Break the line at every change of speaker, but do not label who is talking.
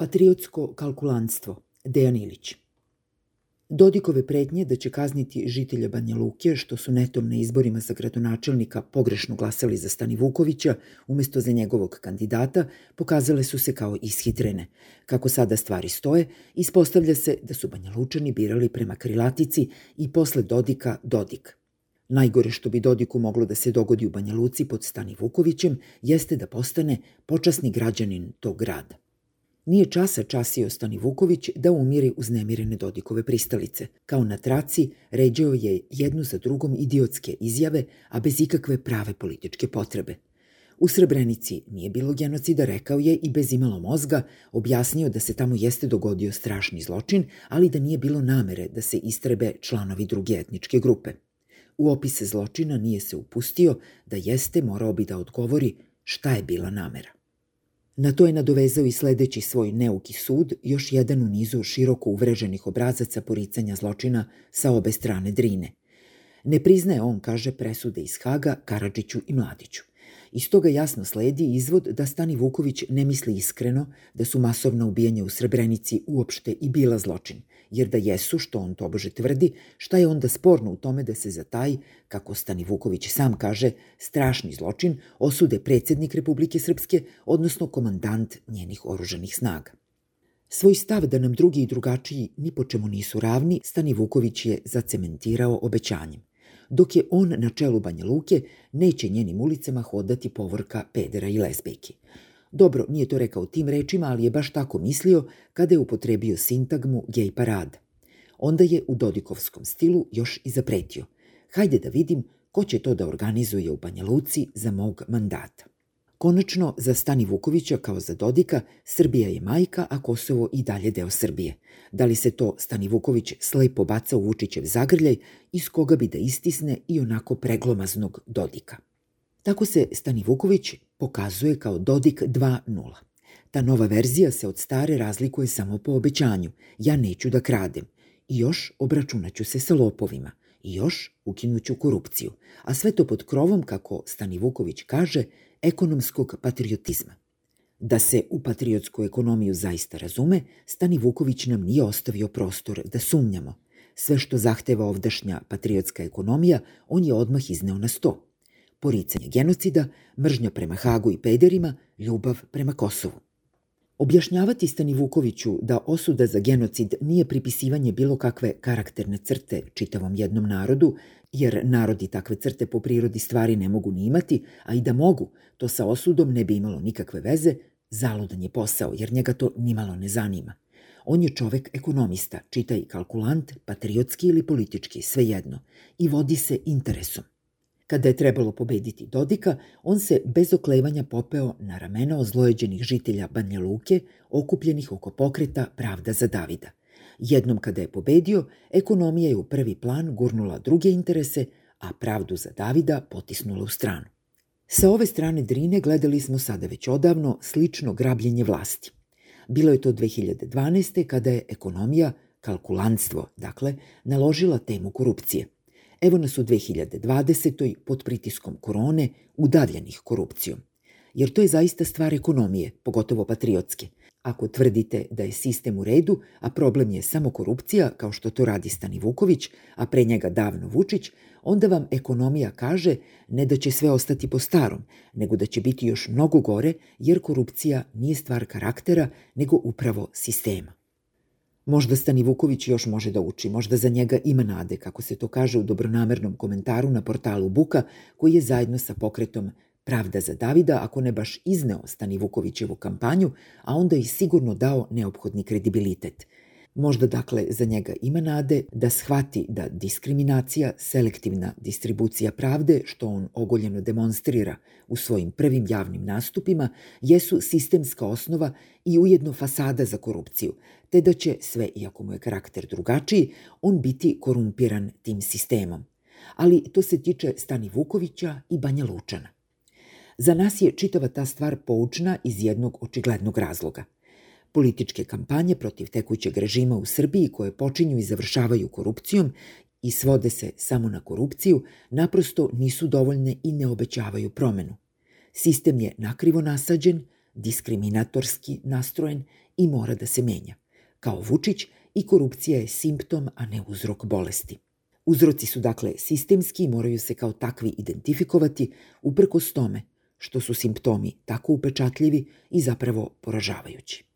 Patriotsko kalkulantstvo Dejan Ilić Dodikove pretnje da će kazniti žitelja Banja Luke, što su netom na izborima za gradonačelnika pogrešno glasali za Stani Vukovića umesto za njegovog kandidata, pokazale su se kao ishitrene. Kako sada stvari stoje, ispostavlja se da su Banja Lučani birali prema krilatici i posle Dodika Dodik. Najgore što bi Dodiku moglo da se dogodi u Banja Luci pod Stani Vukovićem jeste da postane počasni građanin tog grada. Nije časa časio Stani Vuković da umiri uznemirene Dodikove pristalice. Kao na traci, ređao je jednu za drugom idiotske izjave, a bez ikakve prave političke potrebe. U Srebrenici nije bilo genocida, rekao je i bez imalo mozga objasnio da se tamo jeste dogodio strašni zločin, ali da nije bilo namere da se istrebe članovi druge etničke grupe. U opise zločina nije se upustio da jeste morao bi da odgovori šta je bila namera. Na to je nadovezao i sledeći svoj neuki sud, još jedan u nizu široko uvreženih obrazaca poricanja zločina sa obe strane Drine. Ne priznaje on, kaže, presude iz Haga, Karadžiću i Mladiću. Iz toga jasno sledi izvod da Stani Vuković ne misli iskreno da su masovna ubijanja u Srebrenici uopšte i bila zločin, jer da jesu, što on tobože tvrdi, šta je onda sporno u tome da se za taj, kako Stani Vuković sam kaže, strašni zločin osude predsednik Republike Srpske, odnosno komandant njenih oružanih snaga. Svoj stav da nam drugi i drugačiji ni po čemu nisu ravni, Stani Vuković je zacementirao obećanjem. Dok je on na čelu Banja Luke, neće njenim ulicama hodati povorka pedera i lesbejki. Dobro, nije to rekao tim rečima, ali je baš tako mislio kada je upotrebio sintagmu gej parada. Onda je u Dodikovskom stilu još i zapretio. Hajde da vidim ko će to da organizuje u Banja Luci za mog mandata. Konačno, za Stani Vukovića kao za Dodika, Srbija je majka, a Kosovo i dalje deo Srbije. Da li se to Stani Vuković slepo baca u Vučićev zagrljaj, iz koga bi da istisne i onako preglomaznog Dodika. Tako se Stani Vuković pokazuje kao Dodik 2.0. Ta nova verzija se od stare razlikuje samo po obećanju. Ja neću da kradem. I još obračunaću se sa lopovima. I još ukinuću korupciju. A sve to pod krovom, kako Stani Vuković kaže, ekonomskog patriotizma. Da se u patriotsku ekonomiju zaista razume, Stani Vuković nam nije ostavio prostor da sumnjamo. Sve što zahteva ovdašnja patriotska ekonomija, on je odmah izneo na sto – poricanje genocida, mržnja prema Hagu i pederima, ljubav prema Kosovu. Objašnjavati Stani Vukoviću da osuda za genocid nije pripisivanje bilo kakve karakterne crte čitavom jednom narodu, jer narodi takve crte po prirodi stvari ne mogu ni imati, a i da mogu, to sa osudom ne bi imalo nikakve veze, zaludan je posao, jer njega to nimalo ne zanima. On je čovek ekonomista, čitaj kalkulant, patriotski ili politički, svejedno, i vodi se interesom. Kada je trebalo pobediti Dodika, on se bez oklevanja popeo na ramena ozlojeđenih žitelja Banja Luke, okupljenih oko pokreta Pravda za Davida. Jednom kada je pobedio, ekonomija je u prvi plan gurnula druge interese, a Pravdu za Davida potisnula u stranu. Sa ove strane Drine gledali smo sada već odavno slično grabljenje vlasti. Bilo je to 2012. kada je ekonomija, kalkulantstvo, dakle, naložila temu korupcije – Evo nas u 2020. pod pritiskom korone udavljenih korupcijom. Jer to je zaista stvar ekonomije, pogotovo patriotske. Ako tvrdite da je sistem u redu, a problem je samo korupcija, kao što to radi Stani Vuković, a pre njega davno Vučić, onda vam ekonomija kaže ne da će sve ostati po starom, nego da će biti još mnogo gore, jer korupcija nije stvar karaktera, nego upravo sistema. Možda Stani Vuković još može da uči, možda za njega ima nade, kako se to kaže u dobronamernom komentaru na portalu Buka, koji je zajedno sa pokretom Pravda za Davida, ako ne baš izneo Stani Vukovićevu kampanju, a onda i sigurno dao neophodni kredibilitet – Možda dakle za njega ima nade da shvati da diskriminacija, selektivna distribucija pravde, što on ogoljeno demonstrira u svojim prvim javnim nastupima, jesu sistemska osnova i ujedno fasada za korupciju, te da će, sve iako mu je karakter drugačiji, on biti korumpiran tim sistemom. Ali to se tiče Stani Vukovića i Banja Lučana. Za nas je čitava ta stvar poučna iz jednog očiglednog razloga – Političke kampanje protiv tekućeg režima u Srbiji koje počinju i završavaju korupcijom i svode se samo na korupciju, naprosto nisu dovoljne i ne obećavaju promenu. Sistem je nakrivo nasađen, diskriminatorski nastrojen i mora da se menja. Kao Vučić, i korupcija je simptom, a ne uzrok bolesti. Uzroci su dakle sistemski i moraju se kao takvi identifikovati uprkos tome što su simptomi tako upečatljivi i zapravo poražavajući.